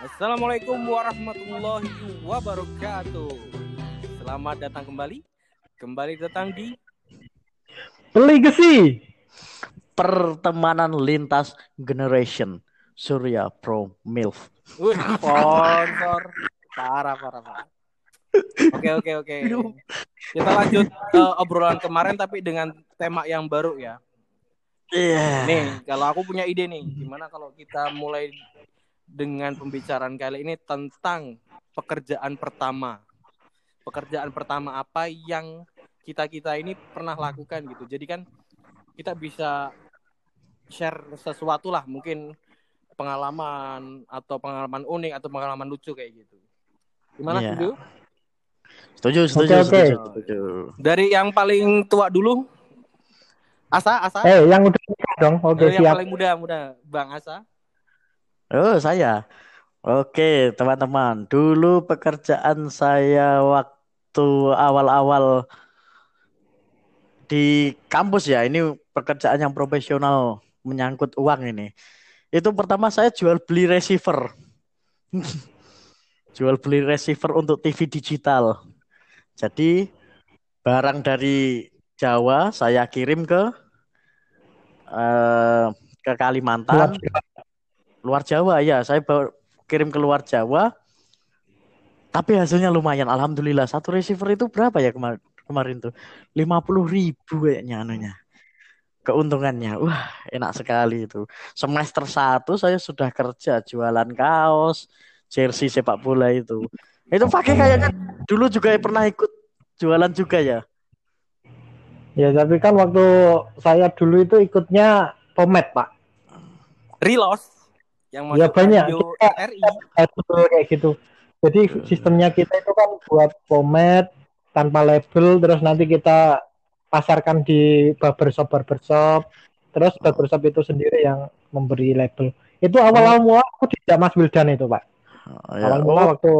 Assalamualaikum warahmatullahi wabarakatuh. Selamat datang kembali. Kembali datang di Legacy. Pertemanan lintas generation. Surya Pro MILF. Wih, sponsor. Parah, parah, parah. Oke, oke, oke. Kita lanjut uh, obrolan kemarin tapi dengan tema yang baru ya. Iya. Nih, kalau aku punya ide nih, gimana kalau kita mulai dengan pembicaraan kali ini tentang pekerjaan pertama. Pekerjaan pertama apa yang kita-kita ini pernah lakukan gitu. Jadi kan kita bisa share sesuatu lah, mungkin pengalaman atau pengalaman unik atau pengalaman lucu kayak gitu. Gimana Iya. setuju? Setuju, setuju, Oke, oke. setuju, setuju. Dari yang paling tua dulu. Asa, Asa. Eh, yang udah dong. Oke, Dari yang siap. paling muda, muda, Bang Asa. Oh, saya. Oke, teman-teman. Dulu pekerjaan saya waktu awal-awal di kampus ya. Ini pekerjaan yang profesional menyangkut uang ini. Itu pertama saya jual beli receiver. jual beli receiver untuk TV digital. Jadi barang dari Jawa saya kirim ke eh, ke Kalimantan Jawa ya. Saya bawa, kirim ke luar Jawa. Tapi hasilnya lumayan. Alhamdulillah. Satu receiver itu berapa ya kemarin kemarin tuh? lima puluh ribu kayaknya anunya. Keuntungannya. Wah enak sekali itu. Semester satu saya sudah kerja. Jualan kaos jersey sepak bola itu. Itu pakai kayaknya dulu juga pernah ikut jualan juga ya? Ya, tapi kan waktu saya dulu itu ikutnya Pomet, Pak. Rilos yang Ya, banyak. radio Kita- RI. Label kayak gitu. Jadi sistemnya kita itu kan buat Pomet tanpa label, terus nanti kita pasarkan di barbershop barbershop. Terus barbershop itu sendiri yang memberi label. Itu awal-awal mula aku tidak Mas Wildan itu, Pak. Oh, ya. Awal mula Oh, waktu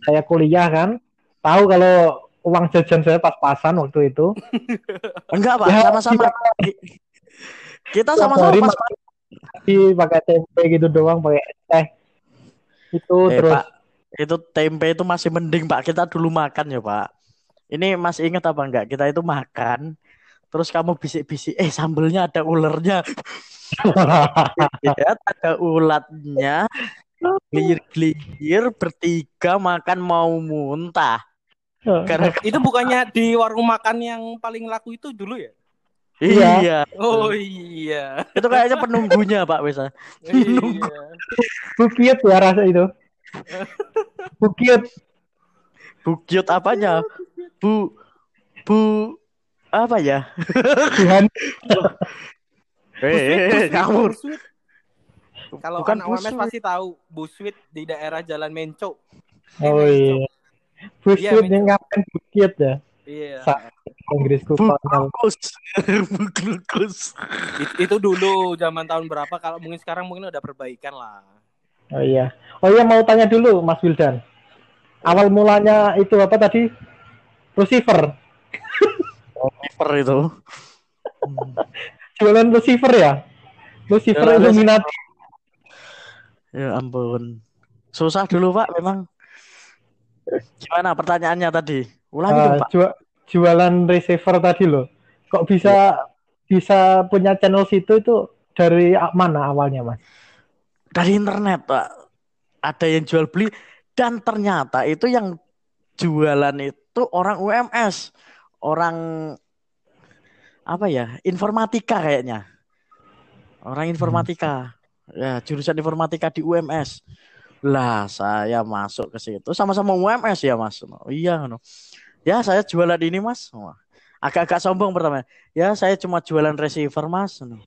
saya kuliah kan, tahu kalau uang jajan saya pas-pasan waktu itu. enggak pak Ya, sama-sama kita Tiap sama-sama hari nasi, pakai tempe gitu doang, pakai teh. Itu Eh, terus Pak, itu tempe itu masih mending Pak. Kita dulu makan ya Pak. Ini masih ingat apa enggak? Kita itu makan, terus kamu bisik-bisik, eh sambelnya ada ulernya. Lihat ada ulatnya. Gelir-gelir bertiga makan mau muntah. Karena Itu bukannya di warung makan yang paling laku itu dulu ya? Iya. iya, Oh iya. itu kayaknya penunggunya Pak Wesa. iya. bukiut ya rasa itu. Bukiut. Bukyut apanya? Bu Bu apa ya? Tuhan. Eh, ngawur. Buswit. Kalau Bukan anak UMS buswit. pasti tahu Buswit di daerah Jalan Menco. Oh iya. Bukiut Iya, yang ngapain bukiut ya? Iya. Konyol. Bungkus. Bungkus. It- itu dulu zaman tahun berapa? Kalau mungkin sekarang mungkin udah perbaikan lah. Oh iya. Oh iya mau tanya dulu Mas Wildan. Awal mulanya itu apa tadi? Receiver. Sniper itu. Jualan receiver ya? Receiver Jualan Illuminati. Ya ampun. Susah dulu Pak memang. Gimana pertanyaannya tadi? Ulangi dong Ah, Pak. ju- jualan receiver tadi loh. Kok bisa bisa punya channel situ itu dari mana awalnya, Mas? Dari internet Pak. Ada yang jual beli dan ternyata itu yang jualan itu orang UMS. Orang apa ya? Informatika kayaknya. Orang informatika. Ya, jurusan informatika di UMS. Lah, saya masuk ke situ sama-sama UMS ya, Mas. Oh, iya, no. Ya, saya jualan ini, Mas. Agak-agak sombong pertama. Ya, saya cuma jualan receiver, Mas. No.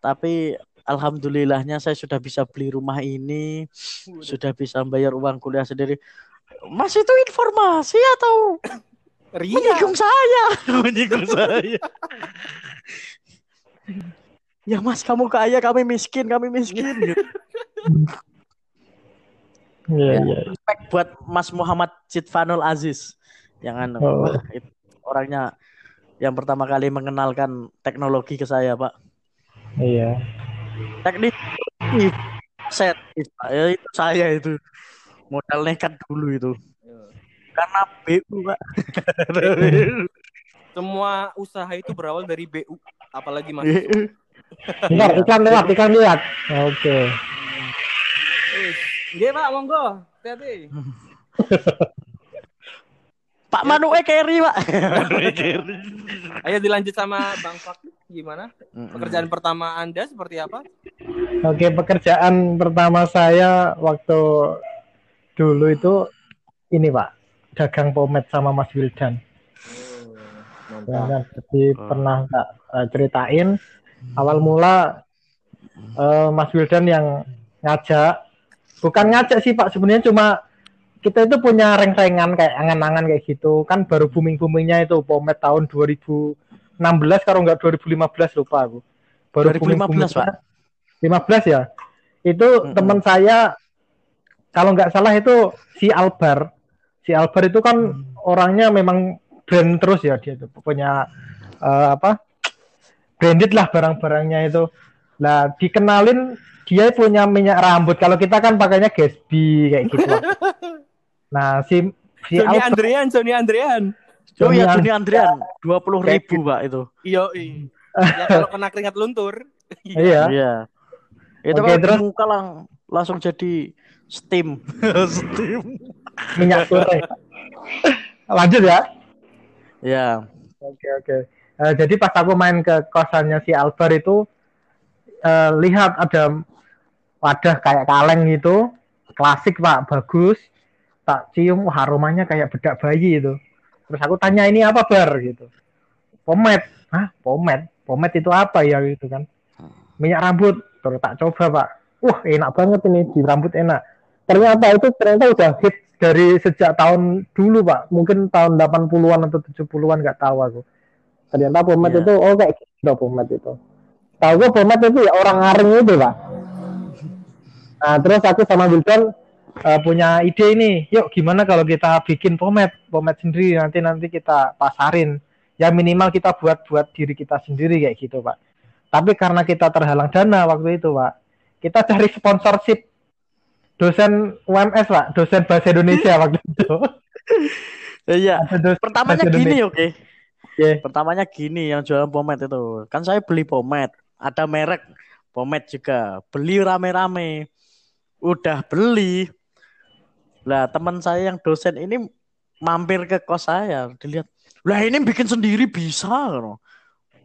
Tapi alhamdulillahnya saya sudah bisa beli rumah ini, sudah bisa bayar uang kuliah sendiri. Mas itu informasi atau Ria. menyinggung saya? menyinggung saya. ya Mas, kamu kaya, kami miskin, kami miskin. Gitu. Ya. iya. Respect buat Mas Muhammad Citfanul Aziz. Yang anu, Oh. wah, itu orangnya yang pertama kali mengenalkan teknologi ke saya, Pak. Iya. Teknik set ya itu saya itu modal nekat dulu itu karena BU pak Semua usaha itu berawal dari BU, apalagi mas. Bentar, iklan lewat, iklan lewat. Oke. Iya pak, monggo. Hati-hati. Pak Manu eh carry pak Ayo dilanjut sama Bang Fakri. Gimana? Pekerjaan pertama Anda seperti apa? Oke, pekerjaan pertama saya waktu dulu itu ini Pak, dagang pomade sama Mas Wildan. Ya, kan? Jadi Oh. pernah tak eh, ceritain awal mula eh, Mas Wildan yang ngajak, bukan ngajak sih Pak, sebenarnya cuma kita itu punya reng-rengan kayak angan-angan kayak gitu. Kan baru booming-boomingnya itu pomade tahun 2016 kalau nggak 2015 lupa aku. Baru 2015, booming-boomingnya. Pak. 15 ya. Itu Mm-mm. teman saya kalau nggak salah itu si Albar. Si Albar itu kan orangnya memang brand terus ya dia itu punya eh, apa? branded lah barang-barangnya itu. Nah, dikenalin dia punya minyak rambut. Kalau kita kan pakainya Gatsby kayak gitu. nah, si si Sony Albar Andrian, Sony Andrian. Oh ya An- Joni Andrian dua puluh ribu pak itu Iyo, ya kalau kena keringat luntur. iya, Iya. Itu di terus? muka lang langsung jadi steam. steam. minyak goreng. Lanjut ya. Ya. Oke oke. Eh, jadi pas aku main ke kosannya si Albar itu eh, lihat ada wadah kayak kaleng gitu, klasik pak, bagus. Tak cium, wah aromanya kayak bedak bayi itu. Terus aku tanya ini apa bar gitu. Pomade, hah pomade, pomade itu apa ya gitu kan? Minyak rambut. Terus tak coba pak, wah enak banget ini di rambut enak. Ternyata itu ternyata udah hit dari sejak tahun dulu pak, mungkin tahun 80-an atau 70-an nggak tahu aku. Ternyata pomade Iya. itu oh kayak gitu pomade itu. Tahu gue pomade itu ya orang ngaring itu pak. Nah terus aku sama Wildan eh, punya ide ini, yuk gimana kalau kita bikin pomade, pomade sendiri nanti nanti kita pasarin. Ya minimal kita buat buat diri kita sendiri kayak gitu pak. Tapi karena kita terhalang dana waktu itu pak, kita cari sponsorship dosen UMS pak, dosen bahasa Indonesia waktu itu. Iya. Pertamanya bahasa gini oke. Iya. Pertamanya gini yang jualan pomade itu. Kan saya beli pomade, ada merek pomade juga. Beli rame-rame. Udah beli. Lah teman saya yang dosen ini mampir ke kos saya, dilihat. Lah ini bikin sendiri bisa ngono.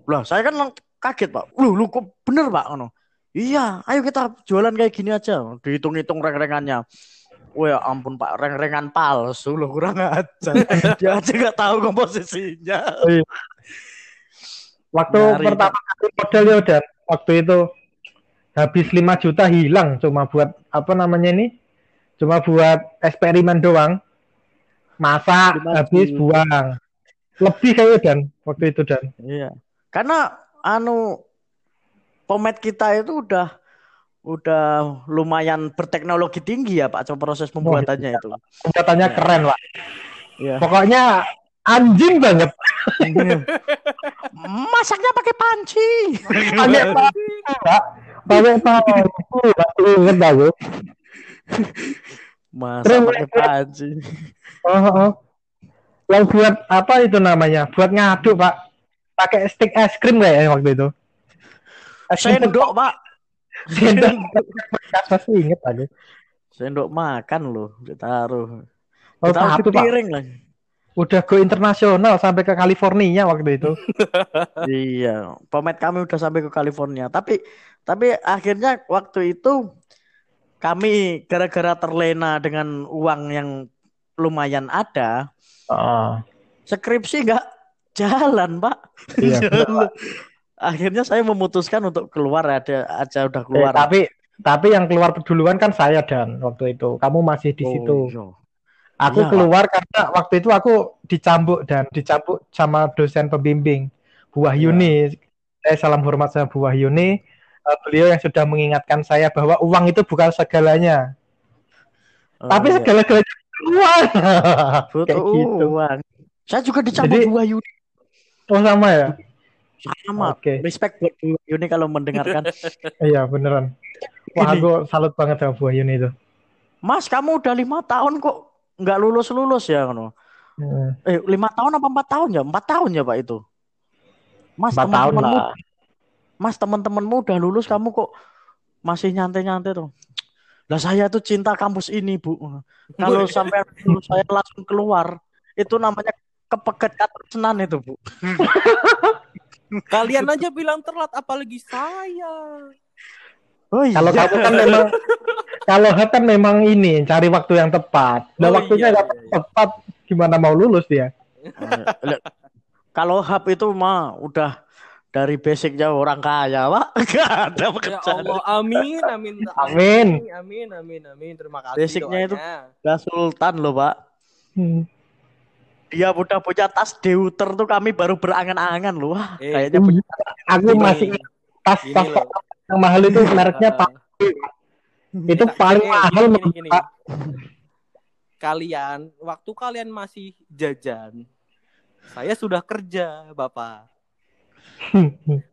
Lah saya kan kaget, Pak. Lu lu kok bener, Pak ngono. Iya, ayo kita jualan kayak gini aja. Dihitung-hitung reng-rengannya. Wah ya ampun Pak, reng-rengan palsu loh kurang ajar. Dia aja nggak tahu komposisinya. Waktu Nyari, pertama kali modal ya udah waktu itu habis 5 juta hilang cuma buat apa namanya ini? Cuma buat eksperimen doang. Masak 5 habis buang. Lebih kayaknya dan waktu itu dan. Iya. Karena anu pomade kita itu udah udah lumayan berteknologi tinggi ya Pak, coba proses pembuatannya itu. Katanya Iya. keren, Pak. Iya. Pokoknya anjing banget. Masaknya pakai panci. Pakai panci, Pak. Pakai panci. Aku. Keren, pakai panci. Oh, oh. Yang buat apa itu namanya? Buat ngaduk, Pak. Pakai stick es krim kayaknya waktu itu. Es Sendok Pak. Sendok. Masih inget aku. Sendok makan loh, ditaruh. Oh, Ditaruh satu, di Pak. piring lah. Udah go internasional sampai ke California waktu itu. Iya, pomade kami udah sampai ke California. Tapi tapi akhirnya waktu itu kami gara-gara terlena dengan uang yang lumayan ada, Oh, skripsi nggak jalan, Pak. iya. Pak. Akhirnya saya memutuskan untuk keluar ada aja udah Eh, keluar. tapi tapi yang keluar duluan kan saya dan waktu itu. Kamu masih di Oh, situ. iya. Aku Pak. keluar karena waktu itu aku dicambuk dan dicambuk sama dosen pembimbing Bu Wahyuni. Saya salam hormat sama Bu Wahyuni. Eh, beliau yang sudah mengingatkan saya bahwa uang itu bukan segalanya, Oh, tapi iya. segala-galanya uang. Kayak gitu. uang. Saya juga dicambuk Jadi- Bu Wahyuni Oh sama ya? sama. Oke. Respect buat Bu Wahyuni kalau mendengarkan. Iya beneran. Wah, aku salut banget sama Bu Ayun itu. Mas kamu udah lima tahun kok nggak lulus lulus ya kan Hmm. eh lima tahun apa empat tahun ya empat tahun ya pak itu mas Empat tahun lah. Mas teman-temanmu udah lulus kamu kok masih nyantai-nyantai tuh lah saya tuh cinta kampus ini bu kalau sampai lulus saya langsung keluar itu namanya kepeget senan itu bu Kalian aja bilang telat, apalagi saya. oh iya Kalau kamu kan memang kalau Hub kan memang ini cari waktu yang tepat. Nah, Oh, waktunya iya, iya, iya. tepat gimana mau lulus dia? Lihat, kalau hub itu mah udah dari basicnya orang kaya pak nggak ada Ya pekerjaan Allah, amin, amin, Amin. amin, amin, amin. Terima kasih. Basicnya itu-. Udah sultan loh pak Hmm. dia udah punya tas deuter tuh kami baru berangan-angan loh Wah, Eh, kayaknya punya Aku Ini- masih tas Ini tas yang mahal itu mereknya Eh, Pak. Itu paling eh, mahal gini, menurut gini, Pak. Kalian, waktu kalian masih jajan, saya sudah kerja, Bapak.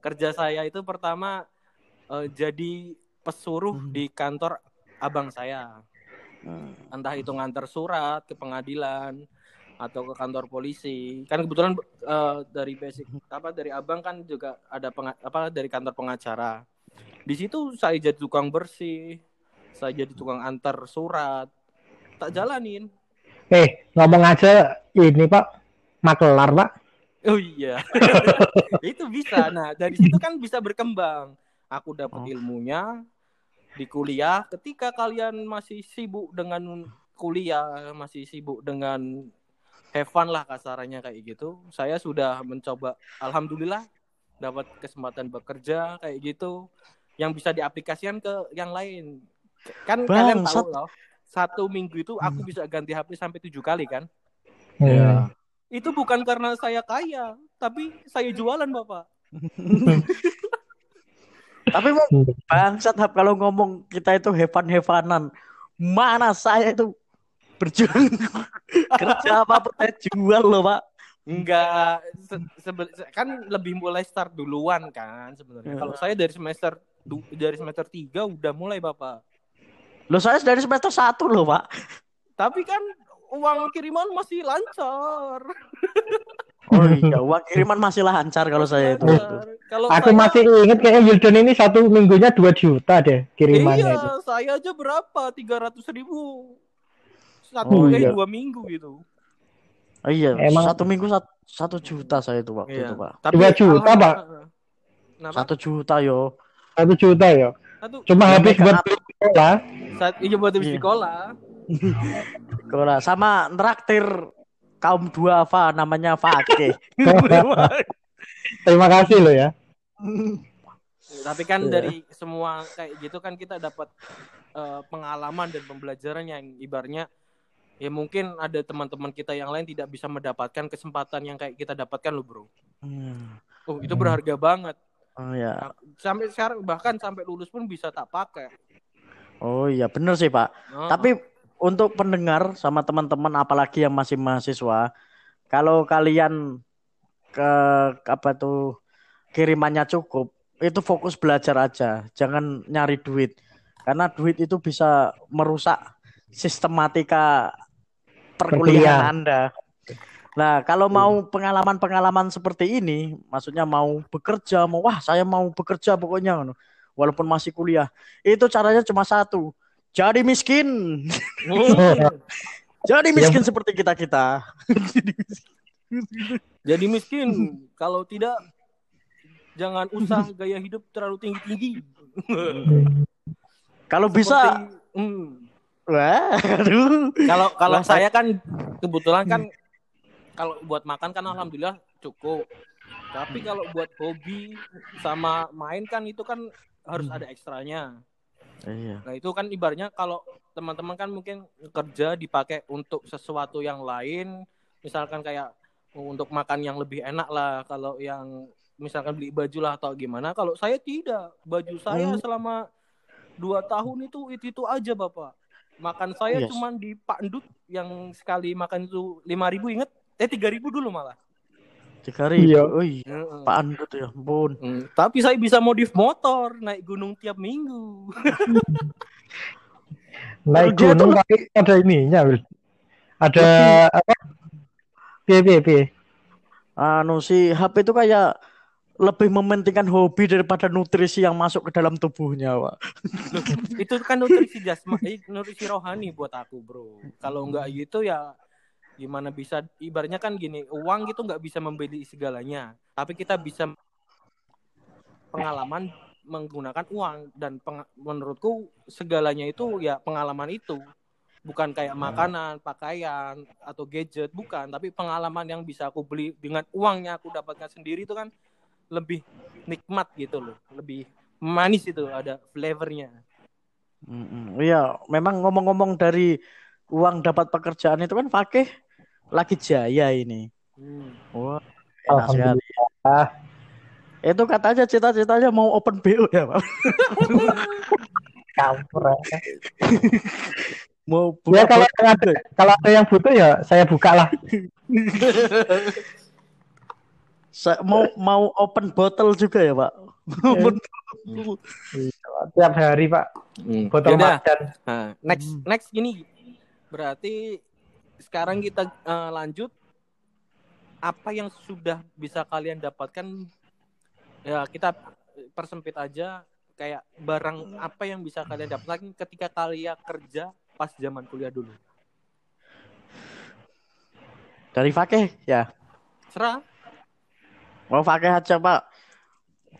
Kerja saya itu pertama eh, jadi pesuruh Hmm. di kantor abang saya. Entah itu ngantar surat ke pengadilan atau ke kantor polisi. Kan kebetulan eh, dari basic apa dari abang kan juga ada penga- apa dari kantor pengacara. Di situ saya jadi tukang bersih, saya jadi tukang antar surat. Tak jalanin. Eh, ngomong aja ini Pak, makelar Pak. Oh iya. itu bisa. Nah, dari situ kan bisa berkembang. Aku dapat Oh. ilmunya di kuliah. Ketika kalian masih sibuk dengan kuliah, masih sibuk dengan have fun lah kasarannya kayak gitu. Saya sudah mencoba alhamdulillah dapat kesempatan bekerja kayak gitu yang bisa diaplikasikan ke yang lain. Kan kalian Bangsat. tahu loh. Satu minggu itu aku bisa ganti HP sampai tujuh kali kan? Hmm. Itu bukan karena saya kaya, tapi saya jualan, Bapak. tapi mau bangsat kalau ngomong kita itu hevan-hevanan mana saya itu berjuang kerja apa pun saya jual loh pak Enggak, se- kan lebih mulai start duluan kan sebenarnya. Ya. Kalau saya dari semester dari semester 3 udah mulai, Bapak. loh saya dari semester satu loh pak Tapi kan uang kiriman masih lancar. oh iya uang kiriman masih lancar kalau saya itu. Kalau Aku saya, masih ingat kayaknya Yildon ini satu minggunya 2 juta deh kirimannya iya, itu. saya aja berapa? 300 ribu. Satu Oh, eh iya. dua minggu gitu. oh, iya Emang- satu minggu satu, satu juta saya itu waktu Iya. itu pak Tapi Dua juta, Pak? Kenapa? satu juta yo Satu juta. Satu, Cuma Ya, habis buat beli sekolah. iya buat habis Iya. sekolah. Kola sama traktir kaum duafa namanya Fakih Terima kasih loh ya. Tapi kan Iya. dari semua kayak gitu kan kita dapat eh, pengalaman dan pembelajaran yang ibarnya ya mungkin ada teman-teman kita yang lain tidak bisa mendapatkan kesempatan yang kayak kita dapatkan loh bro. Hmm. Oh itu Hmm. berharga banget. oh ya Nah, sampai sekarang bahkan sampai lulus pun bisa tak pakai. oh iya bener sih pak Nah, Tapi untuk pendengar sama teman-teman apalagi yang masih mahasiswa, kalau kalian ke apa tuh kirimannya cukup, itu fokus belajar aja, jangan nyari duit. Karena duit itu bisa merusak sistematika perkuliahan. Anda. Nah, kalau mau pengalaman-pengalaman seperti ini, maksudnya mau bekerja, mau wah saya mau bekerja pokoknya, walaupun masih kuliah, itu caranya cuma satu, jadi miskin. Jadi miskin seperti kita kita. Jadi miskin kalau tidak jangan usah gaya hidup terlalu tinggi-tinggi. Kalau bisa, Seperti- hmm. wah, aduh. Kalau kalau saya kan kebetulan kan kalau buat makan kan alhamdulillah cukup. Tapi kalau buat hobi sama main kan itu kan harus ada ekstranya. Iya. Nah, itu kan ibaratnya kalau teman-teman kan mungkin kerja dipakai untuk sesuatu yang lain, misalkan kayak untuk makan yang lebih enak lah kalau yang misalkan beli baju lah atau gimana. Kalau saya tidak, baju saya Hmm. selama dua tahun itu itu itu aja bapak. Makan saya Yes. cuman di Pak Ndut yang sekali makan itu lima ribu inget? Eh tiga ribu dulu malah. Tiga ribu. Iya. Oh iya. Pak Andut ya ampun. Hmm, Tapi saya bisa modif motor, naik gunung tiap minggu. Naik tuh gunung tapi ada ininya, Wil. Ada apa? Piye piye piye. Anu si HP itu kayak lebih mementingkan hobi daripada nutrisi yang masuk ke dalam tubuhnya, Pak. itu kan nutrisi jasmani, nutrisi rohani buat aku, bro. Kalau nggak gitu ya gimana bisa ibaratnya kan gini, uang gitu nggak bisa membeli segalanya, tapi kita bisa pengalaman menggunakan uang dan peng- menurutku segalanya itu ya pengalaman itu. Bukan kayak makanan, pakaian atau gadget, bukan, tapi pengalaman yang bisa aku beli dengan uangnya aku dapatkan sendiri itu kan lebih nikmat gitu loh, lebih manis itu ada flavornya. Mm-mm. Iya, memang ngomong-ngomong dari uang dapat pekerjaan itu kan Fakih lagi jaya ini. Hmm. Wah, enak sekali. Alhamdulillah. Itu katanya cita-citanya mau open BO ya, Pak. Campur. ya. Mau Ya buka kalau botol ada, juga. kalau ada yang butuh ya saya buka lah. Sa- mau mau open botol juga ya, Pak. Open botol. Tiap hari Pak. Botol Yaudah, makan. nah, next Hmm. next gini. Berarti sekarang kita eh, lanjut apa yang sudah bisa kalian dapatkan ya kita persempit aja kayak barang apa yang bisa kalian dapatkan ketika kalian kerja pas zaman kuliah dulu. Dari Fakih ya. Serah. Mau Fakih aja, Pak.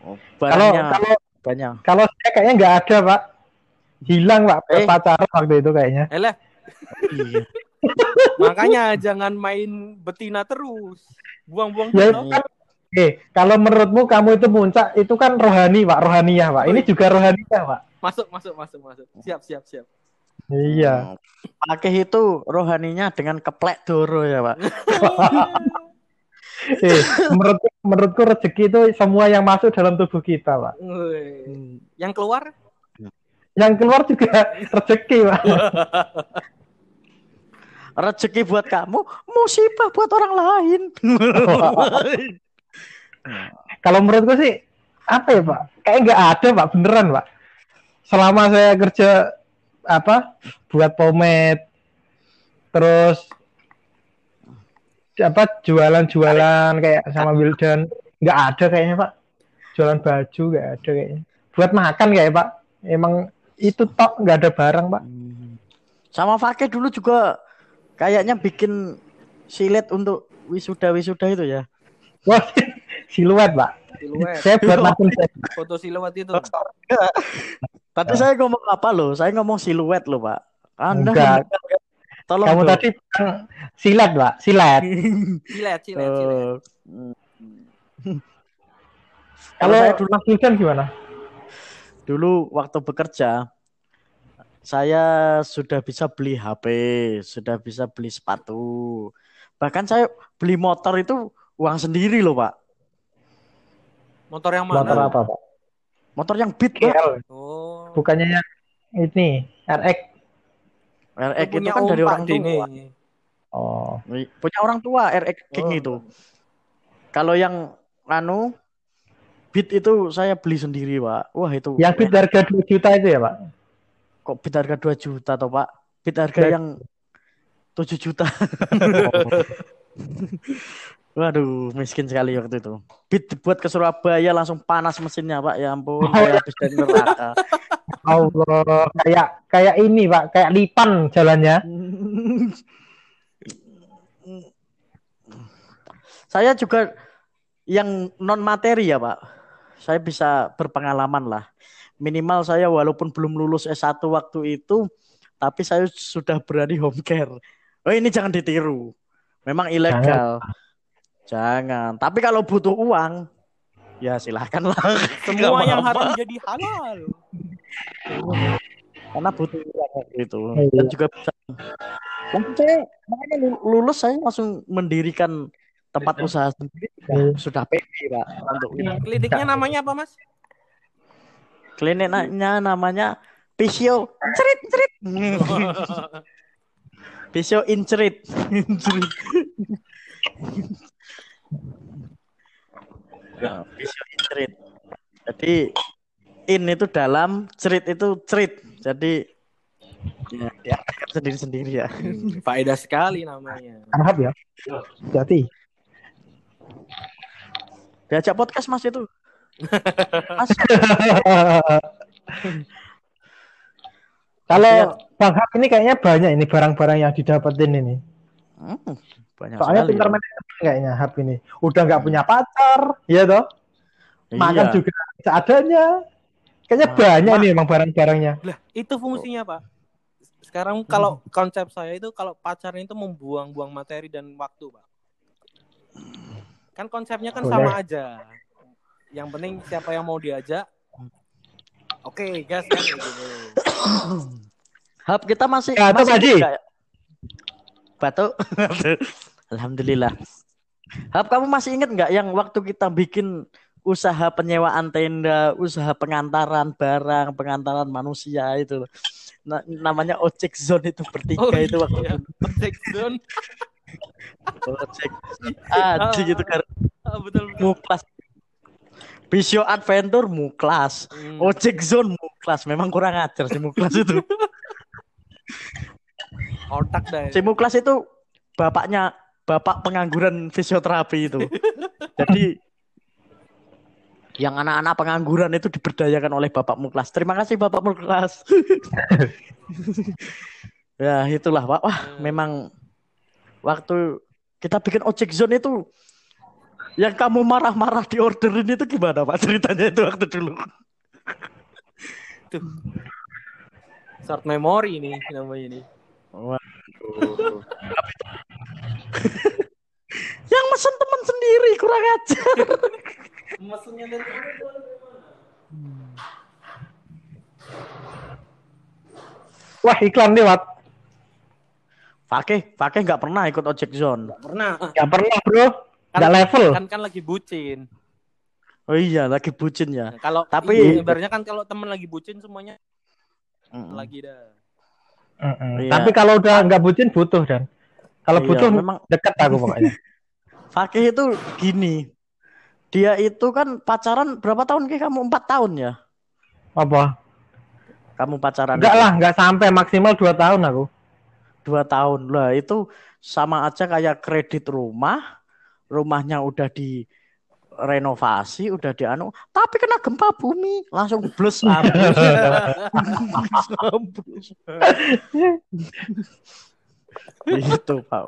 Oh, Kalau kalau banyak. kalau saya kayaknya nggak ada Pak. Hilang Pak Eh. pacaran waktu itu kayaknya. Eleh, Iya. Makanya jangan main betina terus. Buang-buang Ya kan Eh, kalau menurutmu kamu itu puncak itu kan rohani Pak, rohaniyah Pak. Ini juga rohaniyah Pak. Masuk, masuk, masuk, masuk. Siap, siap, siap. Iya. Fakih itu rohaninya dengan keplek doro ya, Pak. Eh, menurut menurutku rezeki itu semua yang masuk dalam tubuh kita Pak. Wih. Yang keluar Yang keluar juga rezeki Pak. Rezeki buat kamu, musibah buat orang lain. Kalau menurutku sih apa ya Pak? Kayak nggak ada Pak, beneran Pak. Selama saya kerja apa buat pomade, terus apa jualan-jualan kayak sama Wildan nggak ada kayaknya Pak. Jualan baju nggak ada kayaknya. Buat makan kayak Pak. Emang itu tok nggak ada barang Pak. Sama Fakih dulu juga kayaknya bikin silet untuk wisuda-wisuda itu ya. Wah, siluet Pak. siluet, Saya buat makan foto siluet itu. Tadi saya ngomong apa loh? Saya ngomong siluet loh, Pak. Anda Enggak. tolong Kamu dong. tadi silet Pak, silet. Silet, silet, silet. Eh, Kalau saya dulu, Mas Wildan gimana? dulu waktu bekerja, saya sudah bisa beli HP, sudah bisa beli sepatu. Bahkan saya beli motor itu uang sendiri loh, Pak. Motor yang mana? Motor apa Pak? Motor yang Beat, Pak. Oh. Bukannya yang ini RX. RX itu punya kan dari orang tua. Oh, Punya orang tua RX King Oh. itu. Kalau yang anu Beat itu saya beli sendiri, Pak. Wah, itu yang bid harga 2 juta itu ya Pak? Kok Beat harga 2 juta toh, Pak? Beat harga Ya. yang 7 juta. Waduh, miskin sekali waktu itu. Beat buat ke Surabaya langsung panas mesinnya, Pak. Ya ampun, Oh, saya habis dari neraka. Allah, kayak kayak ini Pak, kayak lipan jalannya. saya juga yang non materi ya, Pak. Saya bisa berpengalaman lah. Minimal saya walaupun belum lulus S1 waktu itu, tapi saya sudah berani home care. Oh, ini jangan ditiru. Memang ilegal. Jangan. Tapi kalau butuh uang, ya silahkan lah. Semua yang haram jadi halal. Karena butuh uang itu. Iya. Dan juga bisa. Makanya lu- lulus saya langsung mendirikan tempat usaha sendiri. Iya. Sudah pede, Pak. Untuk ini. Kliniknya namanya apa, Mas? Kliniknya namanya Pisio Cerit Cerit. Pisio Incerit. Incerit. Nah, Visio in cerit. Jadi in itu dalam, cerit itu cerit. Jadi ya sendiri-sendiri ya. Hmm, faedah sekali namanya. Arhab ya. Hati. Diajak podcast Mas itu. Kalau Bang Hab ini kayaknya banyak ini barang-barang yang didapetin ini. hmm, banyak Soalnya sekali. pintar ya. manajemen kayaknya Hab ini. Udah nggak punya pacar, ya toh? Makan Iya. juga seadanya. Kayaknya Ma- banyak nih emang barang-barangnya. Lah, itu fungsinya, Pak. Sekarang kalau konsep saya itu kalau pacaran itu membuang-buang materi dan waktu, Pak. Kan konsepnya kan Boleh. sama aja. Yang penting siapa yang mau diajak. Oke, gas kan gitu. Hap kita masih Ya, itu masih nggak ya? Batu. Alhamdulillah. Hap kamu masih inget nggak yang waktu kita bikin usaha penyewaan tenda, usaha pengantaran barang, pengantaran manusia itu. Na- namanya ojek zone itu bertiga itu waktu iya. Ojek zone. ojek aji gitu kan Ah, betul betul. Visio Adventure muklas. Hmm. ojek zone muklas. Memang kurang ajar si muklas itu. Otak dah. si muklas itu bapaknya bapak pengangguran fisioterapi itu. Jadi yang anak-anak pengangguran itu diberdayakan oleh bapak muklas. Terima kasih bapak muklas. Ya itulah pak. Wah memang waktu kita bikin ojek zone itu yang kamu marah-marah di orderin itu gimana pak ceritanya itu waktu dulu Short memory ini namanya ini. Waduh. yang mesen teman sendiri kurang ajar Maksudnya dari Wah iklan lewat. Fakih, Fakih nggak pernah ikut ojek zone. pernah. Gak pernah bro. Gak level. Kan kan lagi bucin. Oh iya, lagi bucin ya. Nah, kalau Tapi- iya, ibaratnya kan kalau temen lagi bucin semuanya Mm. lagi dah. Mm-mm. Iya. Tapi kalau udah nggak bucin butuh dan. Kalau Iya, butuh memang deket aku pokoknya. Fakih itu gini. Dia itu kan pacaran berapa tahun Ki? Kamu empat tahun ya? Apa? Kamu pacaran Enggak lah, nggak sampai maksimal 2 tahun aku. dua tahun lah itu sama aja kayak kredit rumah rumahnya udah di renovasi udah dianu tapi kena gempa bumi langsung blus itu pak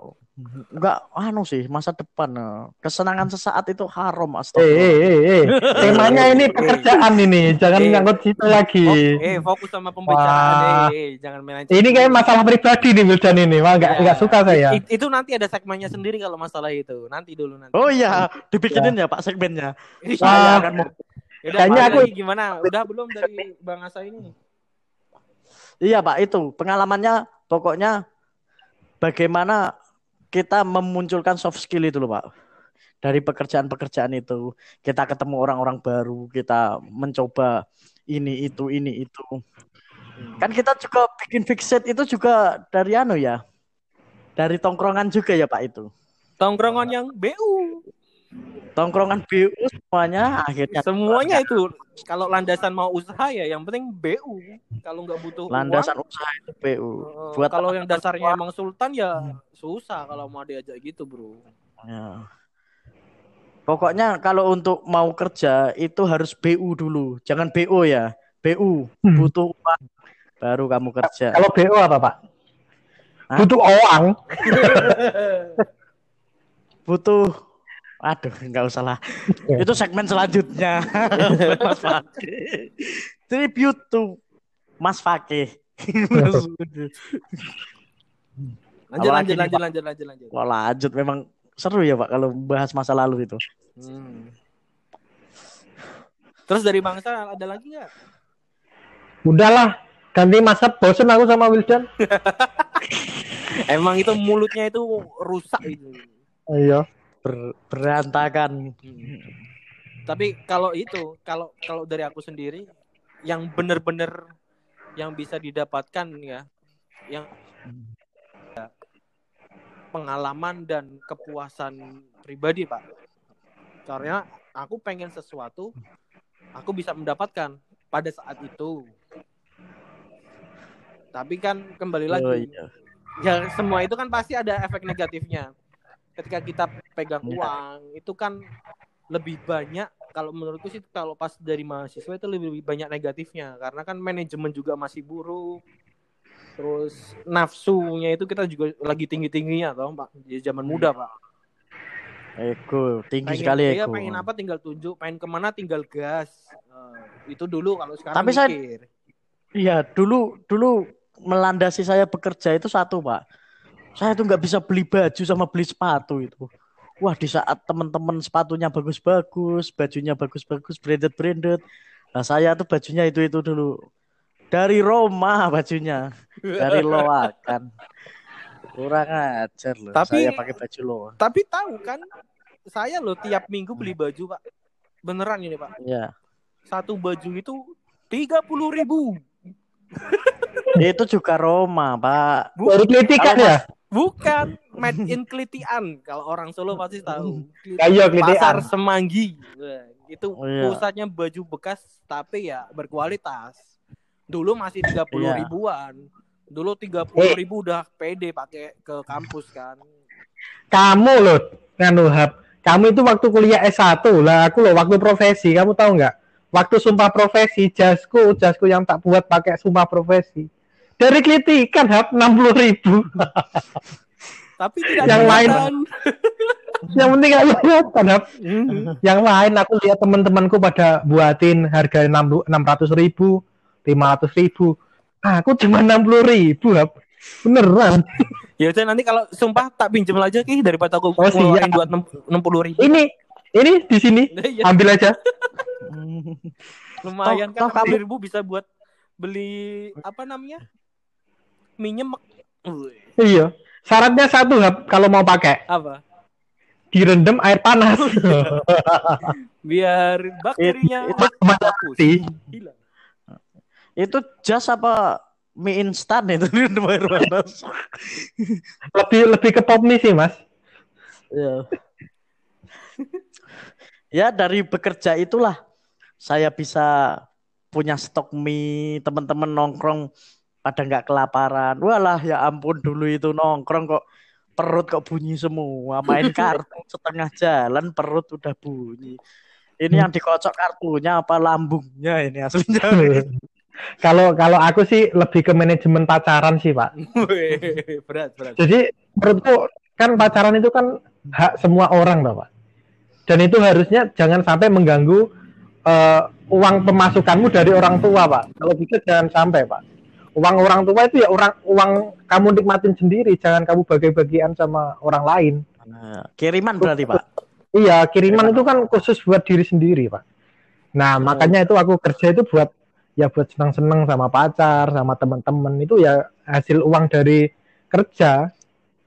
enggak anu sih masa depan eh. kesenangan sesaat itu haram Eh, astagfirullah eh, eh, eh. Temanya ini pekerjaan ini, jangan Eh. ngangkut situ lagi. Oh, eh fokus sama pembicaraan Wah. eh, jangan melenceng. Ini kayak masalah pribadi nih Wildan ini, wah nggak Ya. nggak suka saya. It- itu nanti ada segmennya sendiri kalau masalah itu. Nanti dulu nanti. oh iya dibikinin ya pak segmennya Iya. mau Yaudah, Kayaknya aku- lagi gimana? Udah belum dari Bang Asa ini? Iya Pak itu pengalamannya pokoknya bagaimana kita memunculkan soft skill itu loh Pak. Dari pekerjaan-pekerjaan itu. Kita ketemu orang-orang baru kita mencoba ini itu ini itu. Kan kita juga bikin fixed itu juga dari anu ya. Dari tongkrongan juga ya Pak itu. Tongkrongan yang BU. Tongkrongan BU semuanya akhirnya Semuanya itu kalau landasan mau usaha ya yang penting BU. Kalau nggak butuh landasan uang, usaha itu BU eh, buat kalau yang dasarnya teman-teman emang sultan ya susah kalau mau diajak gitu, Bro. Ya. Pokoknya kalau untuk mau kerja itu harus BU dulu, jangan BO ya. BU Hmm. butuh uang baru kamu kerja. Kalau BO apa Pak? Hah? Butuh uang. Butuh Aduh, nggak usah lah. Ya. Itu segmen selanjutnya. Mas Fakih. Tribute to Mas Fakih. Lanjut, lanjut, nih, lanjut, Pak? lanjut, lanjut, lanjut. Wah, lanjut memang seru ya Pak kalau bahas masa lalu itu. Hmm. Terus dari bangsa ada lagi nggak? Udahlah, ganti masa bosen aku sama Wildan. Emang itu mulutnya itu rusak itu. Iya. Ber- berantakan. Hmm. Tapi kalau itu, kalau kalau dari aku sendiri, yang bener-bener yang bisa didapatkan ya, yang ya, pengalaman dan kepuasan pribadi pak. Karena aku pengen sesuatu aku bisa mendapatkan pada saat itu tapi kan kembali lagi Oh, iya. ya semua itu kan pasti ada efek negatifnya ketika kita pegang Iya. uang itu kan lebih banyak kalau menurutku sih kalau pas dari mahasiswa itu lebih banyak negatifnya karena kan manajemen juga masih buruk terus nafsunya itu kita juga lagi tinggi tingginya toh pak di zaman muda pak Ego tinggi pengen sekali iya, ego. pengen apa tinggal tunjuk pengen ke mana tinggal gas Eh, itu dulu kalau sekarang Tapi saya- mikir. Iya, dulu dulu melandasi saya bekerja itu satu, Pak. Saya tuh nggak bisa beli baju sama beli sepatu itu. Wah, di saat teman-teman sepatunya bagus-bagus, bajunya bagus-bagus, branded-branded. Nah, saya tuh bajunya itu-itu dulu. Dari Roma bajunya, dari Loakan. Kurang ajar loh. Tapi- saya pakai baju Loa. tapi tahu kan saya loh tiap minggu beli baju pak beneran ini pak Iya. satu baju itu tiga puluh ribu Itu juga Roma, Pak. Dari kritikan Kalau ya? Bukan made in Kelitian kalau orang Solo pasti tahu Kayo Kelitian. pasar Semanggi itu Oh, iya. pusatnya baju bekas tapi ya berkualitas dulu masih tiga puluh Iya. ribuan dulu tiga puluh Eh. ribu udah pede pakai ke kampus kan Kamu loh, nganu hab. Kamu itu waktu kuliah S1 lah, aku loh waktu profesi, kamu tahu nggak? Waktu sumpah profesi, jasku, jasku yang tak buat pakai sumpah profesi. Dari kritikan hab 60 ribu. tapi tidak Yang lain. yang penting gak kelihatan hab. Mhm. Yang lain aku lihat teman-temanku pada buatin harga 600 ribu, 500 ribu. Aku cuma 60 ribu hab. Beneran. Ya udah nanti kalau sumpah tak pinjem aja ki daripada aku Oh, siap. ngeluarin buat enam puluh ribu. Ini, ini di sini. Iya, Ambil aja. lumayan Toh- toh kan kamu- enam ribu bisa buat beli apa namanya minyak Iya. Syaratnya satu kalau mau pakai. apa direndam air panas. biar bakterinya Itu. Gila. Itu jas apa mie instan itu di air panas. lebih lebih ke pop mie sih mas. Ya. ya dari bekerja itulah saya bisa punya stok mie, teman-teman nongkrong pada nggak kelaparan. Walah ya ampun dulu itu nongkrong kok perut kok bunyi semua, main kartu setengah jalan perut udah bunyi. Ini yang dikocok kartunya apa lambungnya ini aslinya. Kalau kalau aku sih lebih ke manajemen pacaran sih pak. Berat berat Jadi menurutku kan pacaran itu kan hak semua orang toh, pak. Dan itu harusnya jangan sampai mengganggu eh, uang pemasukanmu dari orang tua pak. Kalau bisa jangan sampai pak. Uang orang tua itu ya orang uang kamu nikmatin sendiri, jangan kamu bagi-bagian sama orang lain. Nah, kiriman berarti pak. Iya, kiriman itu kan khusus buat diri sendiri, Pak. Nah, makanya itu aku kerja itu buat ya buat senang-senang sama pacar, sama teman-teman itu ya hasil uang dari kerja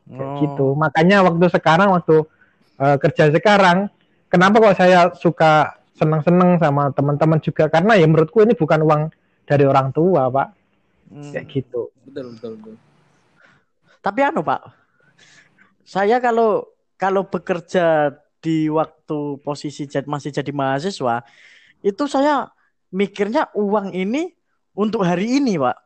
kayak Oh. gitu. Makanya waktu sekarang waktu eh, kerja sekarang, kenapa kok saya suka senang-senang sama teman-teman juga karena ya menurutku ini bukan uang dari orang tua, Pak. Hmm. Kayak gitu. betul betul betul Tapi anu Pak, saya kalau kalau bekerja di waktu posisi jad- masih jadi mahasiswa, itu saya mikirnya uang ini untuk hari ini Pak.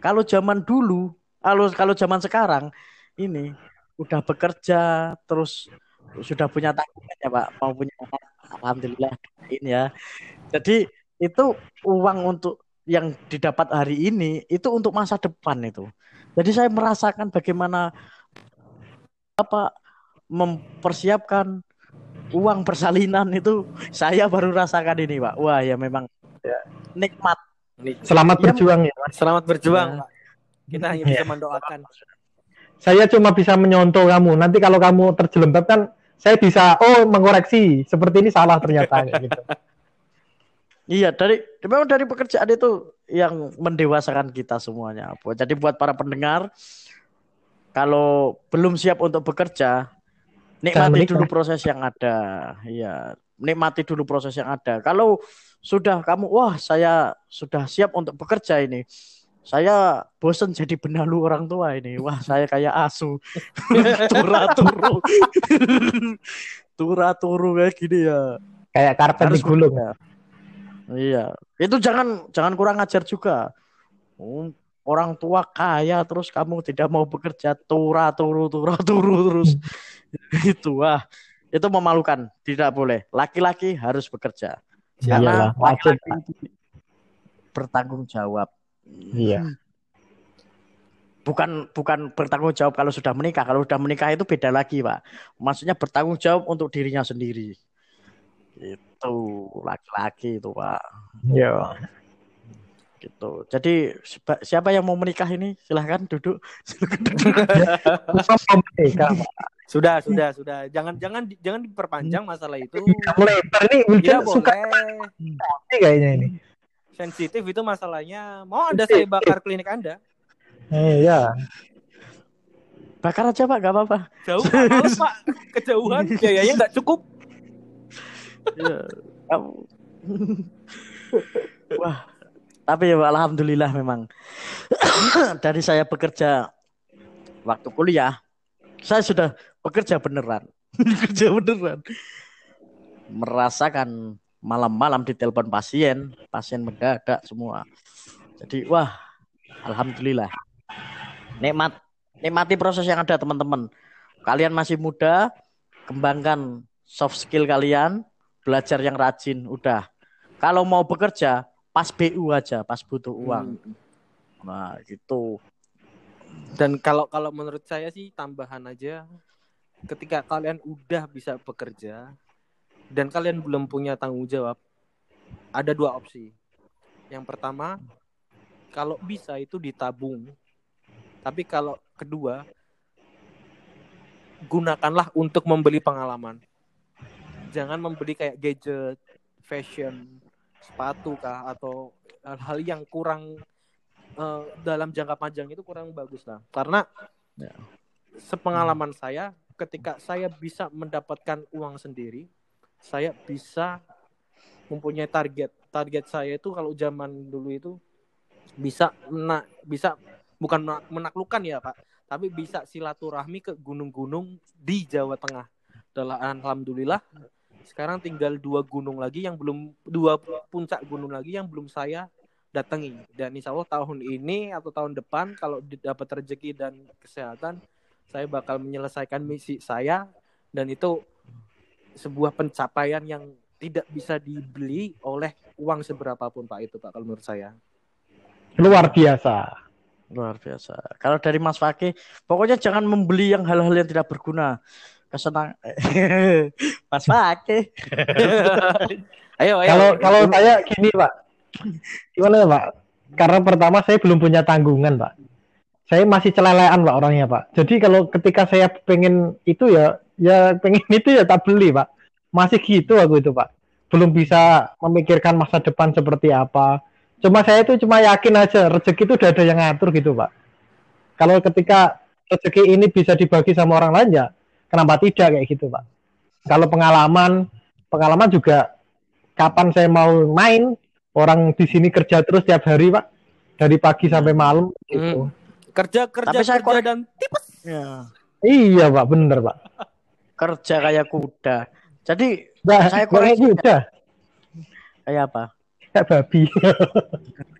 Kalau zaman dulu, kalau kalau zaman sekarang ini udah bekerja terus sudah punya tanggungan ya Pak, mau punya alhamdulillah ini ya. Jadi itu uang untuk yang didapat hari ini itu untuk masa depan itu. Jadi saya merasakan bagaimana apa mempersiapkan uang persalinan itu saya baru rasakan ini Pak. Wah ya memang nikmat. Selamat Iya, berjuang ya. Mas. selamat berjuang Ya. Pak. kita hanya bisa mendoakan Saya cuma bisa menyontoh kamu. Nanti kalau kamu terjelembab kan saya bisa oh mengoreksi seperti ini salah ternyata gitu. Iya dari memang dari pekerjaan itu yang mendewasakan kita semuanya. Jadi buat para pendengar kalau belum siap untuk bekerja nikmati dulu proses yang ada. Iya, nikmati dulu proses yang ada. Kalau sudah kamu wah saya sudah siap untuk bekerja ini. Saya bosen jadi benalu orang tua ini. Wah, saya kayak asu. Tura turu. Tura turu kayak gini ya. Kayak karpet digulung. bekerja. Iya, itu jangan jangan kurang ajar juga. Oh, orang tua kaya terus kamu tidak mau bekerja tura turu tura turu terus. Itu wah. Itu memalukan. Tidak boleh. Laki-laki harus bekerja. Karena Iyalah, wajib. laki-laki bertanggung jawab. Iya. bukan bukan bertanggung jawab kalau sudah menikah. Kalau sudah menikah itu beda lagi pak. Maksudnya bertanggung jawab untuk dirinya sendiri itu laki-laki itu pak Iya. gitu jadi siapa- yang mau menikah ini silahkan duduk. Sudah, sudah, sudah. Jangan jangan jangan diperpanjang masalah itu. Iya, lebar nih Tidak suka boleh. kayaknya ini. Sensitif itu masalahnya. Mau ada saya bakar klinik Anda? Iya. bakar aja pak nggak apa-apa Jauh Pak, males, Pak. Kejauhan biayanya nggak cukup. Iya. Wah, tapi ya alhamdulillah memang dari saya bekerja waktu kuliah, saya sudah bekerja beneran, bekerja beneran, merasakan malam-malam ditelepon pasien, pasien mendadak semua. Jadi wah, alhamdulillah, nikmat, nikmati proses yang ada teman-teman. Kalian masih muda, kembangkan soft skill kalian, belajar yang rajin, udah. Kalau mau bekerja, pas BU aja, pas butuh uang. Nah, gitu. Dan kalau kalau menurut saya sih tambahan aja ketika kalian udah bisa bekerja dan kalian belum punya tanggung jawab, ada dua opsi. Yang pertama, kalau bisa itu ditabung. Tapi kalau kedua, gunakanlah untuk membeli pengalaman. Jangan membeli kayak gadget, fashion, sepatu kah atau hal-hal yang kurang eh, dalam jangka panjang itu kurang bagus lah. Karena Ya. sepengalaman saya, ketika saya bisa mendapatkan uang sendiri, saya bisa mempunyai target. Target saya itu kalau zaman dulu itu bisa mena- bisa bukan mena- menaklukkan ya Pak, tapi bisa silaturahmi ke gunung-gunung di Jawa Tengah. Dan alhamdulillah sekarang tinggal dua gunung lagi yang belum dua puncak gunung lagi yang belum saya datangi dan insya Allah tahun ini atau tahun depan kalau dapat rezeki dan kesehatan saya bakal menyelesaikan misi saya dan itu sebuah pencapaian yang tidak bisa dibeli oleh uang seberapapun Pak itu Pak kalau menurut saya. Luar biasa. Luar biasa. Kalau dari Mas Fakih, pokoknya jangan membeli yang hal-hal yang tidak berguna. Kesenang Mas Fakih. Ayo, ayo. Kalau kalau saya gini Pak, gimana ya Pak? Karena pertama saya belum punya tanggungan Pak. Saya masih celelean Pak orangnya Pak. Jadi kalau ketika saya pengen itu ya, ya pengen itu ya tak beli Pak. Masih gitu aku itu Pak. Belum bisa memikirkan masa depan seperti apa. Cuma saya itu cuma yakin aja rezeki itu udah ada yang ngatur gitu Pak. Kalau ketika rezeki ini bisa dibagi sama orang lain ya, kenapa tidak kayak gitu Pak? Kalau pengalaman, pengalaman juga kapan saya mau main orang di sini kerja terus tiap hari pak dari pagi sampai malam gitu kerja kerja Tapi saya kerja korek- dan tipes. Ya. iya pak bener pak Kerja kayak kuda. Jadi nah, Saya kayak koreksi. udah kayak apa? kayak babi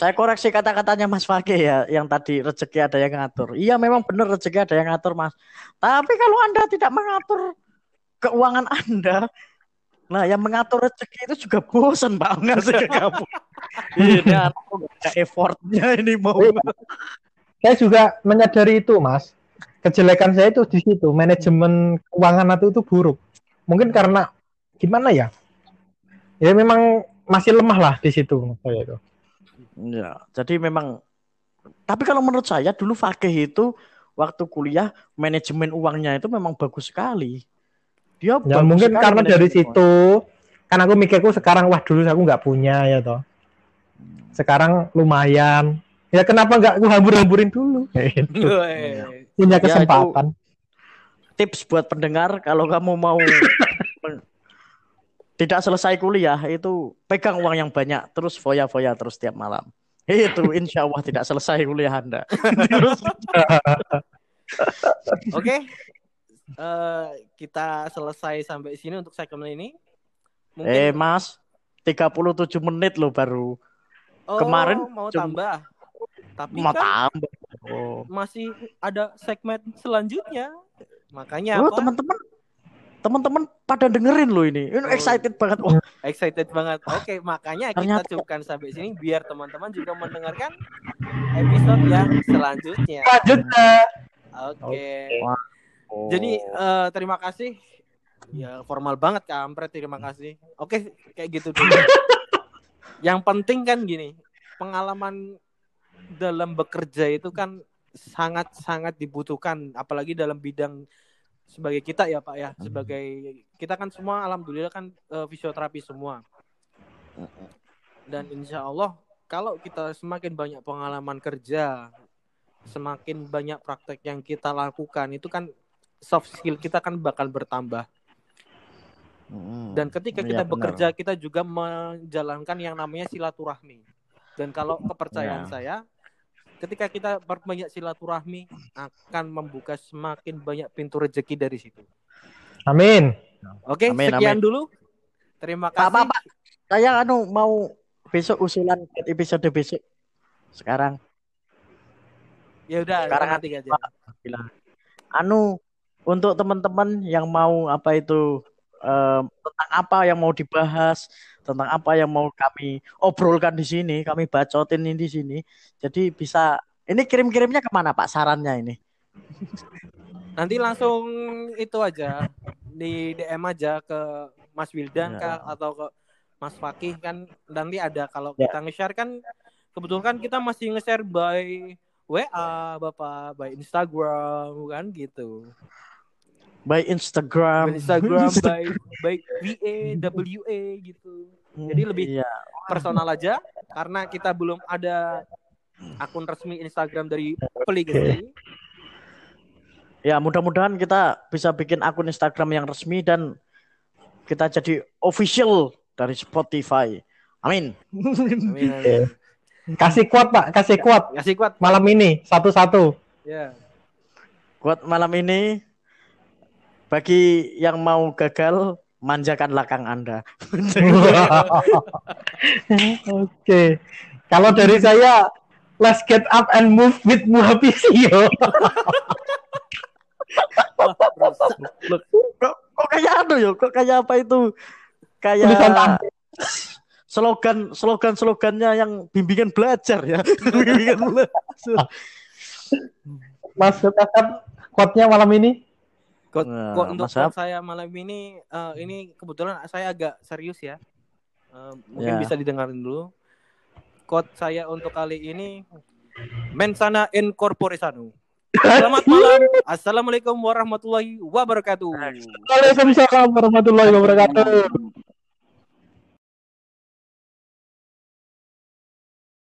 Saya koreksi kata-katanya Mas Fakih ya, yang tadi rezeki ada yang ngatur. Iya memang benar rezeki ada yang ngatur Mas. Tapi kalau Anda tidak mengatur keuangan Anda, nah yang mengatur rezeki itu juga bosan Pak ngasih ke kamu. Ini aku ada effortnya ini mau. saya juga menyadari itu mas kejelekan saya itu di situ manajemen keuangan itu itu buruk mungkin karena gimana ya ya memang masih lemah lah di situ saya itu Ya, jadi memang tapi kalau menurut saya dulu Fakih itu waktu kuliah manajemen uangnya itu memang bagus sekali. Dia ya bagus mungkin sekali karena dari situ kan aku mikirku sekarang wah dulu aku nggak punya ya toh. Sekarang lumayan. Ya kenapa nggak aku hambur-hamburin dulu? Gitu. Punya Ya, itu- kesempatan. tips buat pendengar kalau kamu mau tidak selesai kuliah itu pegang uang yang banyak terus foya-foya terus tiap malam itu insya Allah tidak selesai kuliah anda Oke. Eh, kita selesai sampai sini untuk segmen ini. Mungkin Eh Mas, 37 menit loh baru. oh, kemarin mau cuma- tambah. Tapi Mau kan tambah. Oh. masih ada segmen selanjutnya. Makanya Oh, teman-teman teman-teman pada dengerin loh ini. Ini Oh. excited banget. Wah, Excited banget. Oke, makanya kita Ternyata- cukupkan sampai sini biar teman-teman juga mendengarkan episode yang selanjutnya. Lanjutnya. Oke. oh. Jadi eh, terima kasih. Ya formal banget kampret terima kasih. Oke, kayak gitu dulu. Yang penting kan gini, pengalaman dalam bekerja itu kan sangat-sangat dibutuhkan apalagi dalam bidang sebagai kita ya Pak ya, sebagai kita kan semua alhamdulillah kan eh, fisioterapi semua. Dan insya Allah kalau kita semakin banyak pengalaman kerja, semakin banyak praktek yang kita lakukan itu kan soft skill kita kan bakal bertambah. Dan ketika Iya, kita benar. bekerja kita juga menjalankan yang namanya silaturahmi. Dan kalau kepercayaan Ya. saya, ketika kita berbanyak silaturahmi akan membuka semakin banyak pintu rezeki dari situ. Amin. Oke, Amin, sekian amin. dulu. Terima kasih. Pak, Pak. Saya anu mau besok usulan buat episode besok. Sekarang Ya udah, Sekarang nanti aja. anu untuk teman-teman yang mau apa itu em, tentang apa yang mau dibahas, tentang apa yang mau kami obrolkan di sini, kami bacotin ini di sini. Jadi bisa ini kirim-kirimnya ke mana Pak sarannya ini? Nanti langsung itu aja di DM aja ke Mas Wildan Ya. kah atau ke Mas Fakih kan nanti ada kalau Ya. kita nge-share kan kebetulan kan kita masih nge-share by WA Bapak, by Instagram kan gitu. By Instagram. By Instagram by by VA, WA gitu. Jadi lebih Iya. personal aja karena kita belum ada akun resmi Instagram dari Peligasi. Ya, mudah-mudahan kita bisa bikin akun Instagram yang resmi dan kita jadi official dari Spotify. Amin. Amin, amin. Kasih kuat Pak, kasih kuat Kasih kuat. malam ini satu-satu. Ya. Buat malam ini bagi yang mau gagal manjakan lakang Anda. Oke. Kalau dari saya let's get up and move with Muhapisio. Loh, kok, kok kayak anu ya? Kok kayak apa itu? Kayak slogan slogan slogannya yang bimbingan belajar ya. bimbingan belajar. Mas Tetap kuatnya malam ini. Quote, Nah, quote untuk Mas Hap. quote saya malam ini eh, ini kebetulan saya agak serius ya. Eh, mungkin Ya. bisa didengarin dulu. Quote saya untuk kali ini mensana in corpore sano. Selamat malam. Assalamualaikum warahmatullahi wabarakatuh. Waalaikumsalam warahmatullahi wabarakatuh.